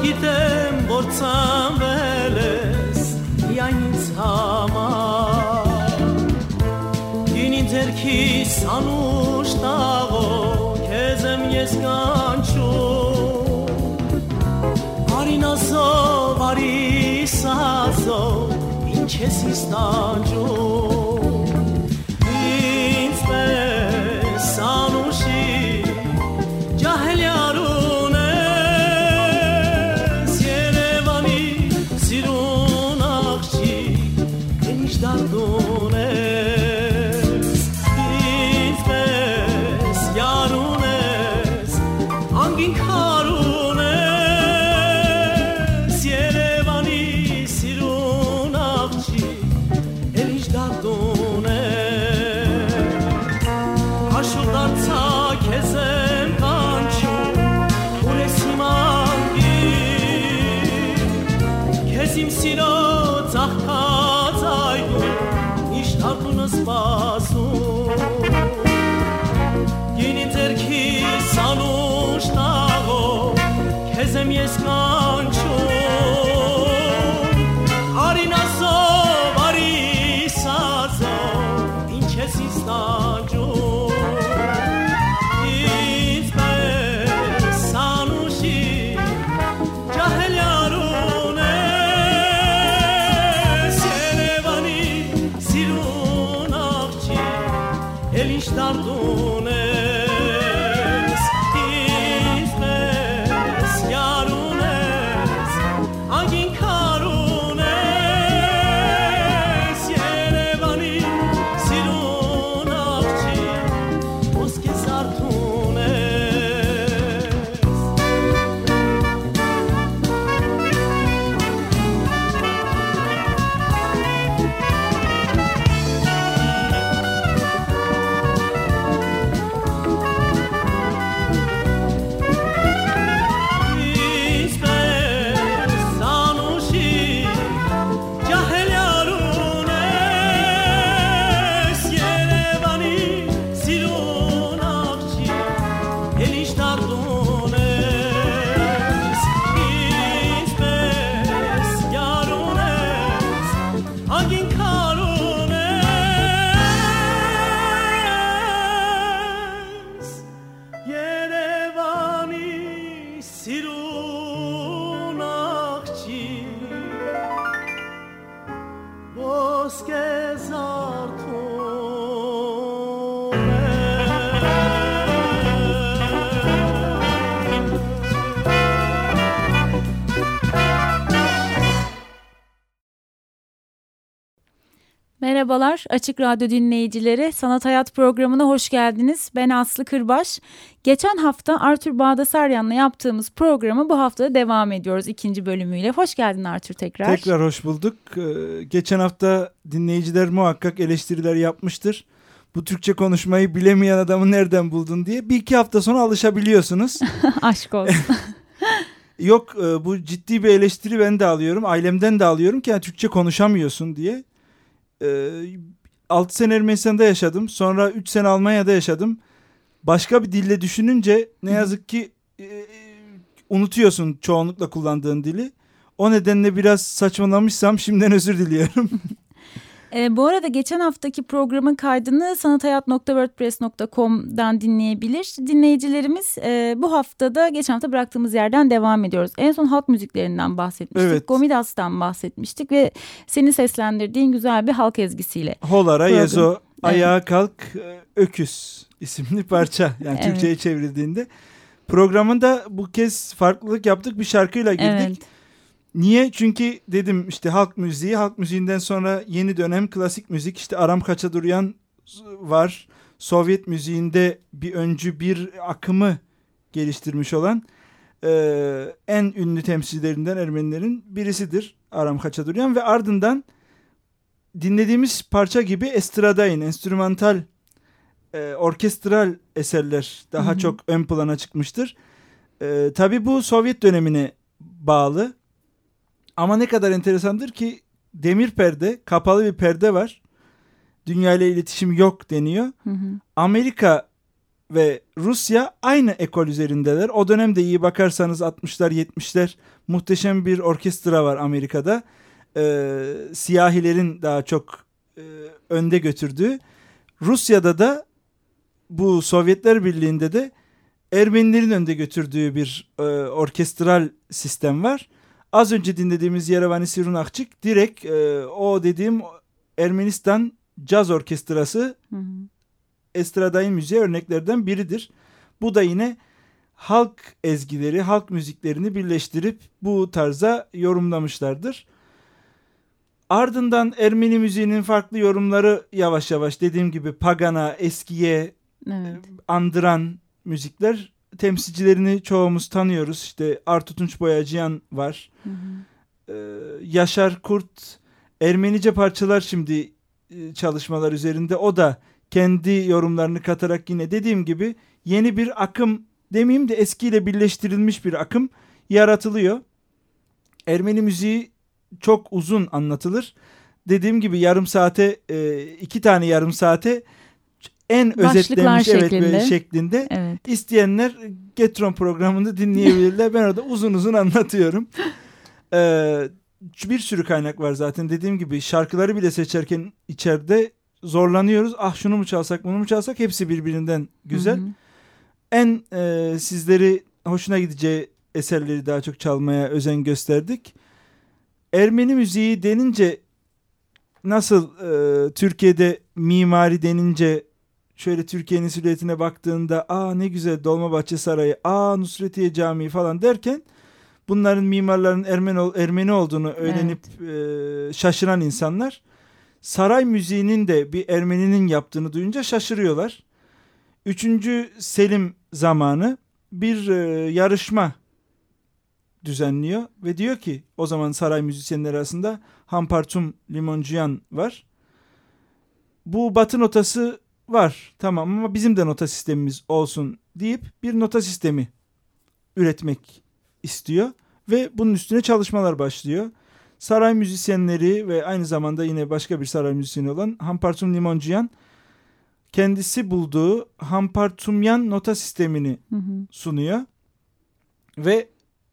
Գիտեմ, որ ցանվել ես միայն ինձ համար Գինի ձերքիս անուշ տաղով քեզ եմ ես կանչում Արինազով, արիսազով ինչ ես իստանջում կես արդու Merhabalar Açık Radyo dinleyicileri. Sanat Hayat programına hoş geldiniz. Ben Aslı Kırbaş. Geçen hafta Arthur Bağdasaryan'la yaptığımız programı bu hafta devam ediyoruz ikinci bölümüyle. Hoş geldin Arthur tekrar. Tekrar hoş bulduk. Ee, geçen hafta dinleyiciler muhakkak eleştiriler yapmıştır. Bu Türkçe konuşmayı bilemeyen adamı nereden buldun diye. Bir iki hafta sonra alışabiliyorsunuz. Aşk olsun. Yok e, bu ciddi bir eleştiri ben de alıyorum. Ailemden de alıyorum ki yani Türkçe konuşamıyorsun diye e, 6 sene Ermenistan'da yaşadım. Sonra 3 sene Almanya'da yaşadım. Başka bir dille düşününce ne yazık ki e, unutuyorsun çoğunlukla kullandığın dili. O nedenle biraz saçmalamışsam şimdiden özür diliyorum. E, bu arada geçen haftaki programın kaydını sanathayat.wordpress.com'dan dinleyebilir. Dinleyicilerimiz e, bu haftada geçen hafta bıraktığımız yerden devam ediyoruz. En son halk müziklerinden bahsetmiştik. Evet. Gomidas'tan bahsetmiştik ve senin seslendirdiğin güzel bir halk ezgisiyle. Holara Program. Yezo. Ayağa Kalk e, Öküz isimli parça. Yani Evet. Türkçe'ye çevrildiğinde. Programında bu kez farklılık yaptık. Bir şarkıyla girdik. Evet. Niye? Çünkü dedim işte halk müziği, halk müziğinden sonra yeni dönem klasik müzik işte Aram Kaçaduryan var. Sovyet müziğinde bir öncü bir akımı geliştirmiş olan e, en ünlü temsilcilerinden Ermenilerin birisidir Aram Kaçaduryan ve ardından dinlediğimiz parça gibi estradayn, enstrümantal, e, orkestral eserler daha Hı hı. çok ön plana çıkmıştır. E, tabii bu Sovyet dönemine bağlı. Ama ne kadar enteresandır ki demir perde, kapalı bir perde var. Dünya ile iletişim yok deniyor. Hı hı. Amerika ve Rusya aynı ekol üzerindeler. O dönemde iyi bakarsanız 60'lar 70'ler muhteşem bir orkestra var Amerika'da. Ee, siyahilerin daha çok e, önde götürdüğü. Rusya'da da bu Sovyetler Birliği'nde de Ermenilerin önde götürdüğü bir e, orkestral sistem var. Az önce dinlediğimiz Yerevani Sirun Akçık direkt e, o dediğim Ermenistan caz orkestrası Hı hı. estradayn müziğe örneklerden biridir. Bu da yine halk ezgileri, halk müziklerini birleştirip bu tarza yorumlamışlardır. Ardından Ermeni müziğinin farklı yorumları yavaş yavaş dediğim gibi pagana, eskiye Evet. andıran müzikler temsilcilerini çoğumuz tanıyoruz. İşte Artu Tunç Boyacıyan var. Hı hı. Ee, Yaşar Kurt Ermenice parçalar şimdi e, çalışmalar üzerinde. O da kendi yorumlarını katarak yine dediğim gibi yeni bir akım demeyeyim de eskiyle birleştirilmiş bir akım yaratılıyor. Ermeni müziği çok uzun anlatılır. Dediğim gibi yarım saate e, iki tane yarım saate en Başlıklar özetlenmiş evet şeklinde. böyle şeklinde. Evet. İsteyenler Getron programını dinleyebilirler. ben orada uzun uzun anlatıyorum. Ee, bir sürü kaynak var zaten. Dediğim gibi şarkıları bile seçerken içeride zorlanıyoruz. Ah şunu mu çalsak bunu mu çalsak hepsi birbirinden güzel. Hı hı. En e, sizleri hoşuna gideceği eserleri daha çok çalmaya özen gösterdik. Ermeni müziği denince nasıl e, Türkiye'de mimari denince şöyle Türkiye'nin silüetine baktığında aa ne güzel Dolmabahçe Sarayı, aa Nusretiye Camii falan derken bunların mimarların Ermeni, Ermeni olduğunu öğrenip e, şaşıran insanlar saray müziğinin de bir Ermeninin yaptığını duyunca şaşırıyorlar. Üçüncü Selim zamanı bir e, yarışma düzenliyor ve diyor ki o zaman saray müzisyenleri arasında Hampartum Limoncuyan var. Bu batı notası var tamam ama bizim de nota sistemimiz olsun deyip bir nota sistemi üretmek istiyor ve bunun üstüne çalışmalar başlıyor. Saray müzisyenleri ve aynı zamanda yine başka bir saray müzisyeni olan Hampartum Limoncuyan kendisi bulduğu Hampartumyan nota sistemini Hı hı. sunuyor ve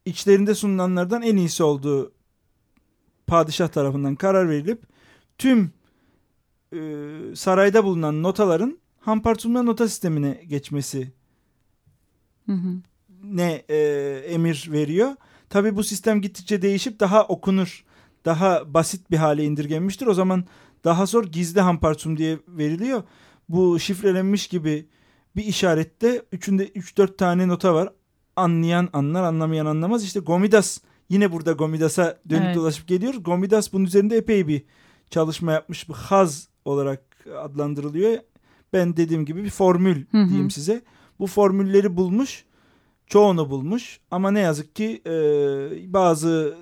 içlerinde sunulanlardan en iyisi olduğu padişah tarafından karar verilip tüm e, sarayda bulunan notaların Hampartumya nota sistemine geçmesi Hı hı. ne e, emir veriyor. Tabi bu sistem gittikçe değişip daha okunur, daha basit bir hale indirgenmiştir. O zaman daha zor gizli hampartum diye veriliyor. Bu şifrelenmiş gibi bir işarette üçünde 3-4 tane nota var. Anlayan anlar, anlamayan anlamaz. İşte Gomidas yine burada Gomidas'a dönüp Evet. dolaşıp geliyoruz. Gomidas bunun üzerinde epey bir çalışma yapmış. Bu haz olarak adlandırılıyor. Ben dediğim gibi bir formül Hı hı. diyeyim size. Bu formülleri bulmuş. Çoğunu bulmuş ama ne yazık ki e, bazı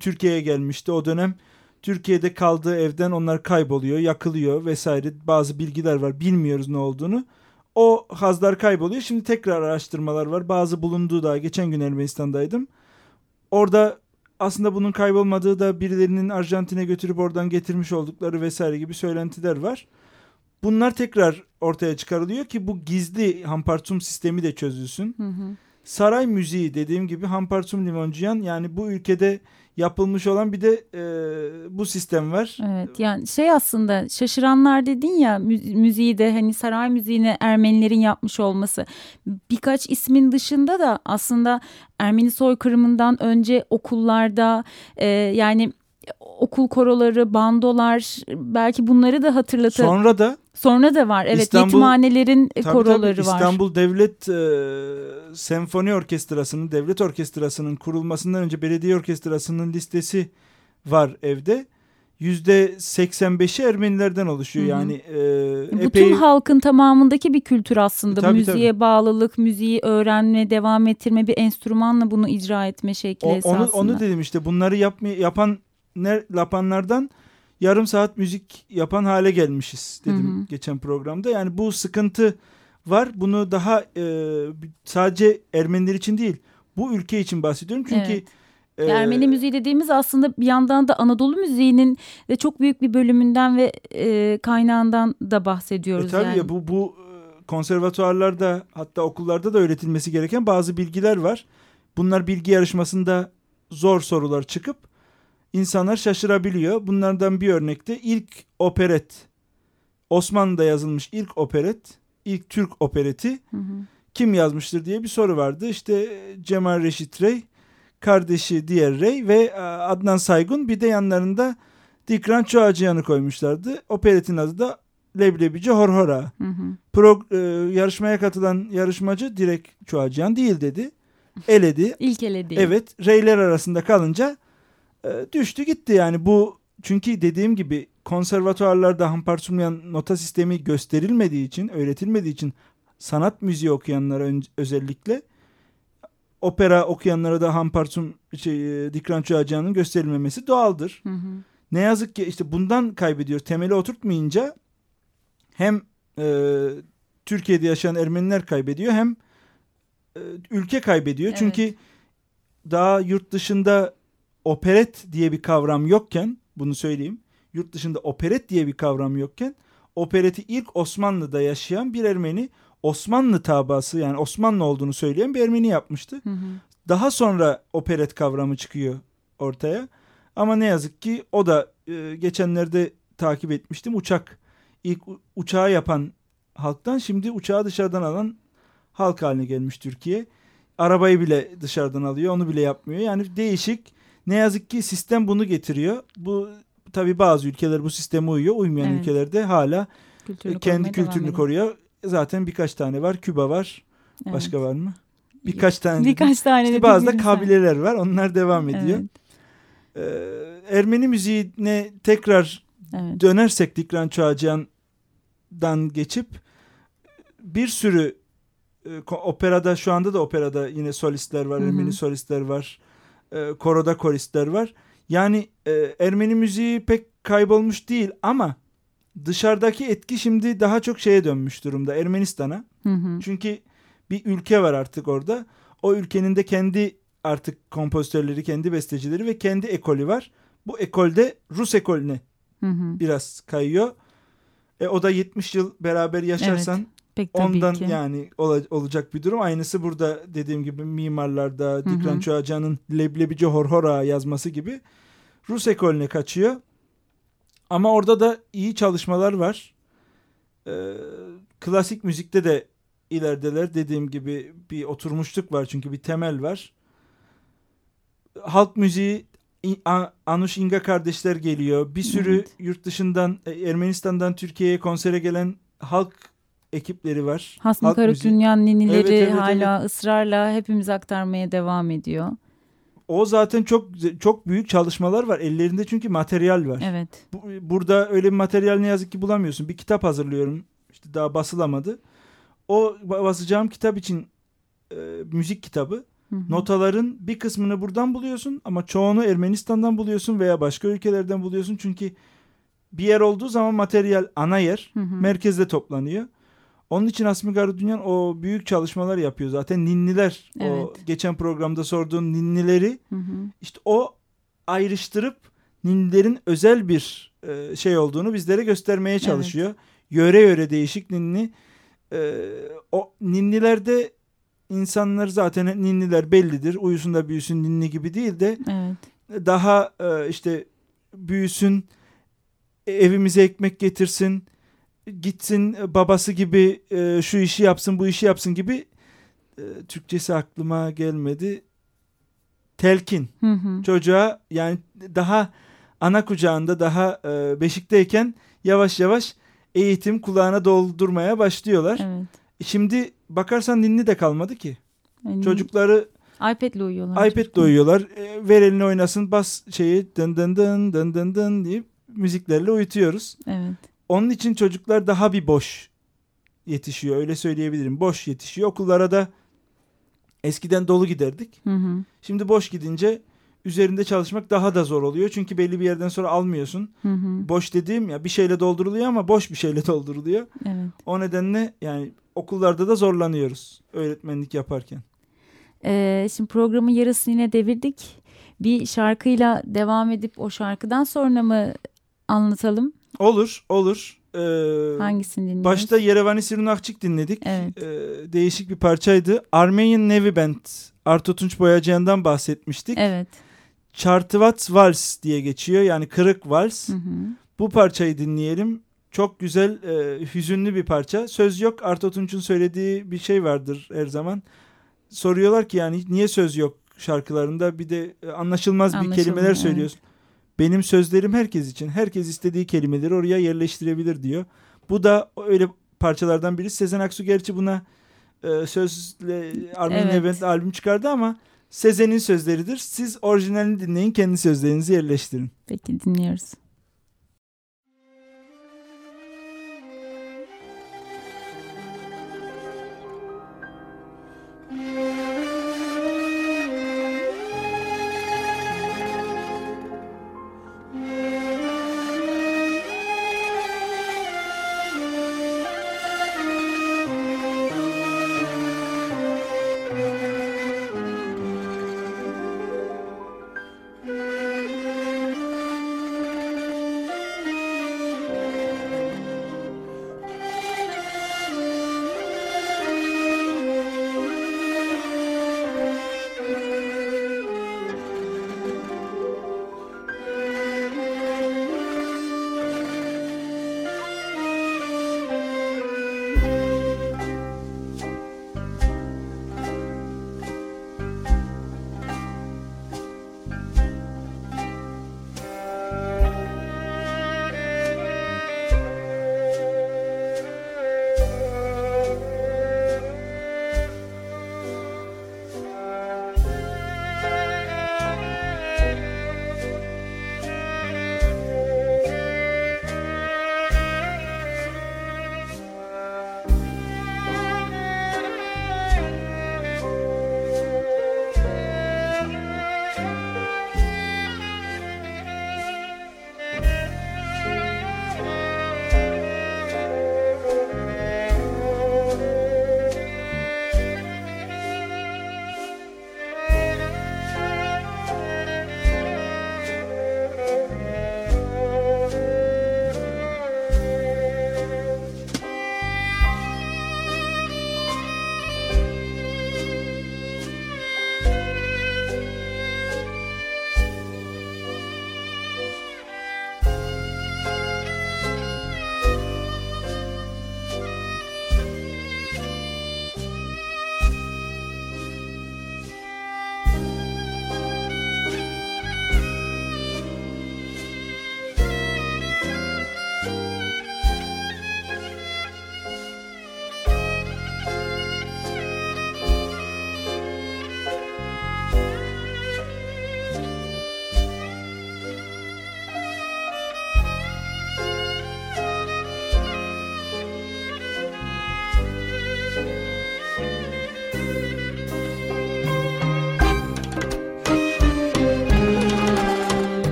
Türkiye'ye gelmişti o dönem. Türkiye'de kaldığı evden onlar kayboluyor, yakılıyor vesaire bazı bilgiler var. Bilmiyoruz ne olduğunu. O hazlar kayboluyor. Şimdi tekrar araştırmalar var. Bazı bulunduğu daha geçen gün Ermenistan'daydım. Orada aslında bunun kaybolmadığı da birilerinin Arjantin'e götürüp oradan getirmiş oldukları vesaire gibi söylentiler var. Bunlar tekrar ortaya çıkarılıyor ki bu gizli hampartum sistemi de çözülsün. Hı hı. Saray müziği dediğim gibi Hampartum Limoncuyan yani bu ülkede yapılmış olan bir de e, bu sistem var. Evet yani şey aslında şaşıranlar dedin ya mü- müziği de hani saray müziğini Ermenilerin yapmış olması. Birkaç ismin dışında da aslında Ermeni soykırımından önce okullarda e, yani okul koroları, bandolar belki bunları da hatırlatır. Sonra da Sonra da var evet İstanbul- yetimhanelerin e, tabii koroları tabii var. İstanbul Devlet e, Senfoni Orkestrası'nın, devlet orkestrasının kurulmasından önce belediye orkestrasının listesi var evde. Yüzde 85'i Ermenilerden oluşuyor. Hı hı. Yani e, Bütün epey halkın tamamındaki bir kültür aslında. Tabii, Müziğe bağlılık, müziği öğrenme, devam ettirme, bir enstrümanla bunu icra etme şekli O- esasında. onu, onu dedim işte bunları yapma, yapan ne, yapanlardan yarım saat müzik yapan hale gelmişiz dedim Hı hı. geçen programda. Yani bu sıkıntı var. Bunu daha e, sadece Ermeniler için değil bu ülke için bahsediyorum. Çünkü Evet. e, Ermeni müziği dediğimiz aslında bir yandan da Anadolu müziğinin de çok büyük bir bölümünden ve e, kaynağından da bahsediyoruz. E tabii yani. ya bu bu e, konservatuarlarda hatta okullarda da öğretilmesi gereken bazı bilgiler var. Bunlar bilgi yarışmasında zor sorular çıkıp insanlar şaşırabiliyor. Bunlardan bir örnekte ilk operet Osmanlı'da yazılmış ilk operet, ilk Türk opereti Hı hı. kim yazmıştır diye bir soru vardı. İşte Cemal Reşit Rey, kardeşi diğer Rey ve e, Adnan Saygun bir de yanlarında Dikran Çoğacıyan'ı koymuşlardı. Operetin adı da Leblebici Horhora. Hı hı. Pro, e, yarışmaya katılan yarışmacı direkt Çoğacıyan değil dedi. Eledi. İlk ele değil. Evet reyler arasında kalınca e, düştü gitti yani bu çünkü dediğim gibi konservatuarlarda Hamparsumyan nota sistemi gösterilmediği için öğretilmediği için sanat müziği okuyanlara özellikle opera okuyanlara da Hamparsum şey, e, Dikran Çoğacıyan'ın gösterilmemesi doğaldır. Hı hı. Ne yazık ki işte bundan kaybediyor. Temeli oturtmayınca hem e, Türkiye'de yaşayan Ermeniler kaybediyor hem e, ülke kaybediyor. Evet. Çünkü daha yurt dışında operet diye bir kavram yokken bunu söyleyeyim. Yurt dışında operet diye bir kavram yokken opereti ilk Osmanlı'da yaşayan bir Ermeni Osmanlı tabası yani Osmanlı olduğunu söyleyen bir Ermeni yapmıştı. Hı hı. Daha sonra operet kavramı çıkıyor ortaya. Ama ne yazık ki o da e, geçenlerde takip etmiştim. Uçak ilk uçağı yapan halktan şimdi uçağı dışarıdan alan halk haline gelmiş Türkiye. Arabayı bile dışarıdan alıyor onu bile yapmıyor. Yani değişik ne yazık ki sistem bunu getiriyor. Bu tabi bazı ülkeler bu sisteme uyuyor. Uymayan Evet. ülkelerde hala Kültürünü e, kendi korumaya devam kültürünü koruyor. Zaten birkaç tane var. Küba var. Evet. Başka var mı? Birkaç tane. Birkaç tane İşte de bazı da kabileler var. Onlar devam ediyor. Evet. Ee, Ermeni müziğine tekrar Evet. dönersek Dikran Çoğacıyan'dan geçip bir sürü e, operada şu anda da operada yine solistler var. Hı hı. Ermeni solistler var. E, koroda koristler var. Yani e, Ermeni müziği pek kaybolmuş değil ama dışarıdaki etki şimdi daha çok şeye dönmüş durumda Ermenistan'a. Hı hı. Çünkü bir ülke var artık orada. O ülkenin de kendi artık kompozitörleri, kendi bestecileri ve kendi ekolü var. Bu ekolde Rus ekolüne Hı hı. biraz kayıyor. E, o da 70 yıl beraber yaşarsan Pek tabii ondan ki. yani ola- olacak bir durum. Aynısı burada dediğim gibi mimarlarda Dikran. Çoğacan'ın Leblebici Horhora yazması gibi Rus ekolüne kaçıyor. Ama orada da iyi çalışmalar var. Ee, klasik müzikte de ilerideler. Dediğim gibi bir oturmuşluk var çünkü bir temel var. Halk müziği Anuş İnga kardeşler geliyor. Bir sürü Evet. yurt dışından e, Ermenistan'dan Türkiye'ye konsere gelen halk ekipleri var. Müziği. Dünyanın ninileri Evet, evet, hala ısrarla hepimiz aktarmaya devam ediyor. O zaten çok çok büyük çalışmalar var. Ellerinde çünkü materyal var. Evet. Bu- burada öyle bir materyal ne yazık ki bulamıyorsun. Bir kitap hazırlıyorum. İşte daha basılamadı. O ba- basacağım kitap için e, müzik kitabı. Hı hı. Notaların bir kısmını buradan buluyorsun ama çoğunu Ermenistan'dan buluyorsun veya başka ülkelerden buluyorsun. Çünkü bir yer olduğu zaman materyal ana yer Hı hı. merkezde toplanıyor. Onun için Asmi Garudunyan o büyük çalışmalar yapıyor zaten. Ninniler o Evet. geçen programda sorduğun ninnileri Hı hı. işte o ayrıştırıp ninnilerin özel bir e, şey olduğunu bizlere göstermeye çalışıyor. Yöre yöre değişik ninni. E, o ninnilerde insanlar zaten ninniler bellidir. Uyusun da büyüsün ninni gibi değil de Evet. daha e, işte büyüsün evimize ekmek getirsin gitsin e, babası gibi e, şu işi yapsın bu işi yapsın gibi e, Türkçesi aklıma gelmedi. Telkin Hı hı. çocuğa yani daha ana kucağında daha e, beşikteyken yavaş yavaş eğitim kulağına doldurmaya başlıyorlar. Evet. Şimdi bakarsan ninni de kalmadı ki. Yani Çocukları iPad'le uyuyorlar. iPad'le uyuyorlar. E, ver elini oynasın bas şeyi dın dın dın dın dın dın diye müziklerle uyutuyoruz. Evet. Onun için çocuklar daha bir boş yetişiyor öyle söyleyebilirim. Boş yetişiyor. Okullara da eskiden dolu giderdik. Hı hı. Şimdi boş gidince üzerinde çalışmak daha da zor oluyor. Çünkü belli bir yerden sonra almıyorsun. Hı hı. Boş dediğim ya bir şeyle dolduruluyor ama boş bir şeyle dolduruluyor. Evet. O nedenle yani okullarda da zorlanıyoruz öğretmenlik yaparken. Ee, şimdi programın yarısını yine devirdik. Bir şarkıyla devam edip o şarkıdan sonra mı anlatalım? Olur, olur. Ee, Hangisini dinliyoruz? başta Yerevani Sirunakçık dinledik. Evet. Ee, değişik bir parçaydı. Armenian Navy Band, Arto Tunç Boyacıyan'dan bahsetmiştik. Evet. Çartıvat Vals diye geçiyor. Yani kırık vals. Hı hı. Bu parçayı dinleyelim. Çok güzel, e, hüzünlü bir parça. Söz yok. Arto Tunç'un söylediği bir şey vardır her zaman. Soruyorlar ki yani niye söz yok şarkılarında? Bir de e, anlaşılmaz bir kelimeler evet. söylüyorsun. Benim sözlerim herkes için. Herkes istediği kelimeleri oraya yerleştirebilir diyor. Bu da öyle parçalardan biri. Sezen Aksu gerçi buna e, sözle Armin Evet. Levent albüm çıkardı ama Sezen'in sözleridir. Siz orijinalini dinleyin, kendi sözlerinizi yerleştirin. Peki dinliyoruz.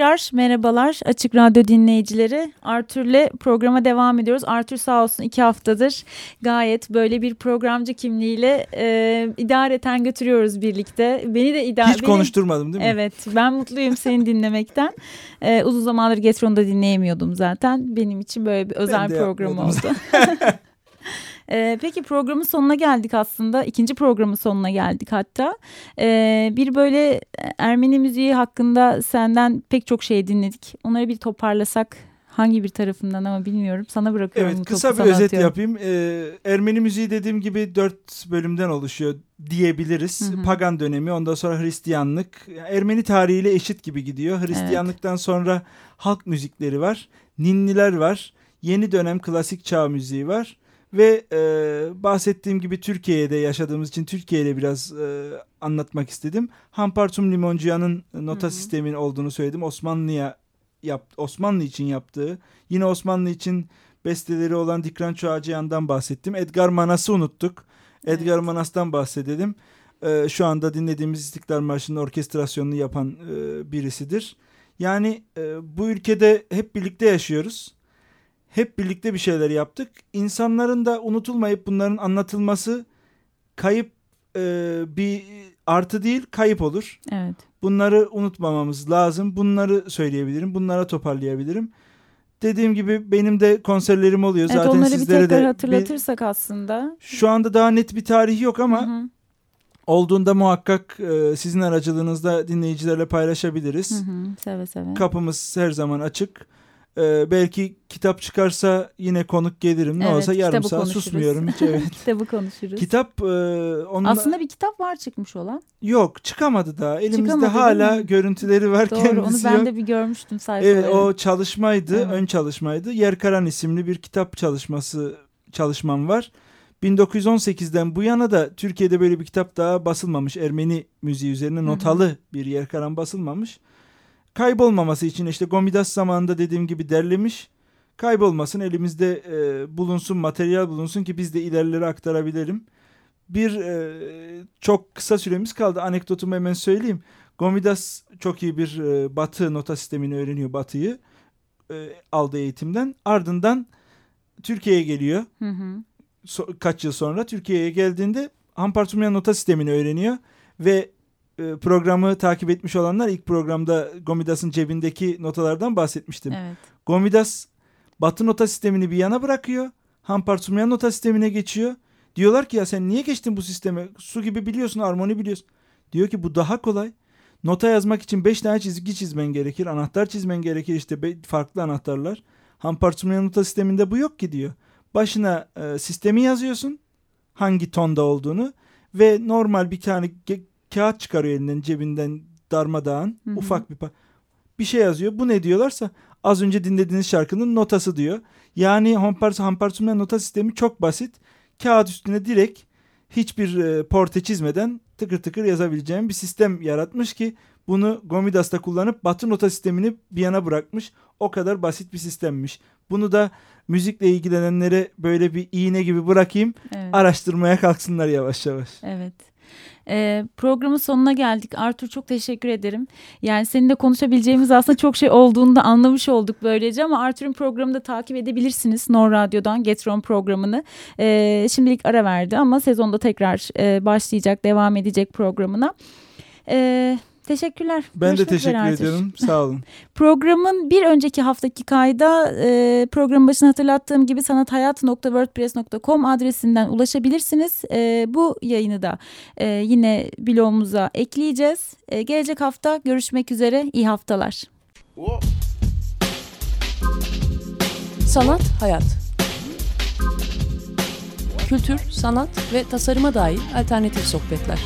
Tekrar merhabalar Açık Radyo dinleyicileri. Arthur'le programa devam ediyoruz. Arthur sağ olsun iki haftadır gayet böyle bir programcı kimliğiyle e, idareten götürüyoruz birlikte. Beni de idare... Hiç konuşturmadım değil mi? Evet ben mutluyum seni dinlemekten. E, uzun zamandır Getron'da dinleyemiyordum zaten. Benim için böyle bir özel program oldu. Ee, peki programın sonuna geldik aslında. İkinci programın sonuna geldik hatta. Ee, bir böyle Ermeni müziği hakkında senden pek çok şey dinledik. Onları bir toparlasak hangi bir tarafından ama bilmiyorum. Sana bırakıyorum. Evet kısa bir özet atıyorum. yapayım. Ee, Ermeni müziği dediğim gibi dört bölümden oluşuyor diyebiliriz. Hı hı. Pagan dönemi ondan sonra Hristiyanlık. Ermeni tarihiyle eşit gibi gidiyor. Hristiyanlıktan evet. sonra halk müzikleri var. Ninniler var. Yeni dönem klasik çağ müziği var. Ve e, bahsettiğim gibi Türkiye'de yaşadığımız için Türkiye'yle biraz e, anlatmak istedim. Hampartum Limoncuyan'ın nota Hı-hı. sistemin olduğunu söyledim. Osmanlı'ya yap, Osmanlı için yaptığı, yine Osmanlı için besteleri olan Dikran Çoğacıyan'dan bahsettim. Edgar Manas'ı unuttuk. Evet. Edgar Manas'tan bahsedelim. E, şu anda dinlediğimiz İstiklal Marşı'nın orkestrasyonunu yapan e, birisidir. Yani e, bu ülkede hep birlikte yaşıyoruz hep birlikte bir şeyler yaptık. İnsanların da unutulmayıp bunların anlatılması kayıp e, bir artı değil kayıp olur. Evet. Bunları unutmamamız lazım. Bunları söyleyebilirim. Bunlara toparlayabilirim. Dediğim gibi benim de konserlerim oluyor. Evet, Zaten onları sizlere bir tekrar de hatırlatırsak bir, aslında. Şu anda daha net bir tarih yok ama hı hı. olduğunda muhakkak e, sizin aracılığınızda dinleyicilerle paylaşabiliriz. Hı hı, seve seve. Kapımız her zaman açık. Ee, belki kitap çıkarsa yine konuk gelirim. Ne evet, olsa yarım saat konuşuruz. susmuyorum hiç. Evet. kitabı konuşuruz. Kitap e, onunla... Aslında bir kitap var çıkmış olan. Yok çıkamadı daha. Elimizde Çıkamadı, hala görüntüleri var Doğru, kendisi onu ben yok. de bir görmüştüm sayfaları. Evet o çalışmaydı. Evet. Ön çalışmaydı. Yerkaran isimli bir kitap çalışması çalışmam var. 1918'den bu yana da Türkiye'de böyle bir kitap daha basılmamış. Ermeni müziği üzerine notalı Hı-hı. bir Yerkaran basılmamış kaybolmaması için işte Gomidas zamanında dediğim gibi derlemiş. Kaybolmasın elimizde e, bulunsun materyal bulunsun ki biz de ilerlere aktarabilirim. Bir e, çok kısa süremiz kaldı. Anekdotumu hemen söyleyeyim. Gomidas çok iyi bir e, batı nota sistemini öğreniyor batıyı. E, aldığı eğitimden. Ardından Türkiye'ye geliyor. Hı hı. So, kaç yıl sonra Türkiye'ye geldiğinde Hampartumyan nota sistemini öğreniyor. Ve programı takip etmiş olanlar ilk programda Gomidas'ın cebindeki notalardan bahsetmiştim. Evet. Gomidas batı nota sistemini bir yana bırakıyor. Hampartsumyan nota sistemine geçiyor. Diyorlar ki ya sen niye geçtin bu sisteme? Su gibi biliyorsun, armoni biliyorsun. Diyor ki bu daha kolay. Nota yazmak için beş tane çizgi çizmen gerekir. Anahtar çizmen gerekir işte farklı anahtarlar. Hampartsumyan nota sisteminde bu yok ki diyor. Başına e, sistemi yazıyorsun. Hangi tonda olduğunu ve normal bir tane kağıt çıkarıyor elinden cebinden darmadağın hı hı. ufak bir bir şey yazıyor. Bu ne diyorlarsa az önce dinlediğiniz şarkının notası diyor. Yani Hamparsumen nota sistemi çok basit. Kağıt üstüne direkt hiçbir e, porte çizmeden tıkır tıkır yazabileceğim bir sistem yaratmış ki bunu Gomidas'ta kullanıp Batı nota sistemini bir yana bırakmış. O kadar basit bir sistemmiş. Bunu da müzikle ilgilenenlere böyle bir iğne gibi bırakayım. Evet. Araştırmaya kalksınlar yavaş yavaş. Evet. E, programın sonuna geldik. Artur çok teşekkür ederim. Yani seninle konuşabileceğimiz aslında çok şey olduğunu da anlamış olduk böylece ama Artur'un programını da takip edebilirsiniz. Nor Radyo'dan Getron programını. E, şimdilik ara verdi ama sezonda tekrar e, başlayacak, devam edecek programına. Evet. Teşekkürler. Ben Görüşmek de teşekkür ediyorum. Sağ olun. Programın bir önceki haftaki kayda e, programın başına hatırlattığım gibi sanathayat.wordpress.com adresinden ulaşabilirsiniz. E, bu yayını da e, yine blogumuza ekleyeceğiz. E, gelecek hafta görüşmek üzere. İyi haftalar. Sanat, hayat. Kültür, sanat ve tasarıma dair alternatif sohbetler.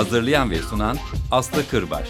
Hazırlayan ve sunan Aslı Kırbaş.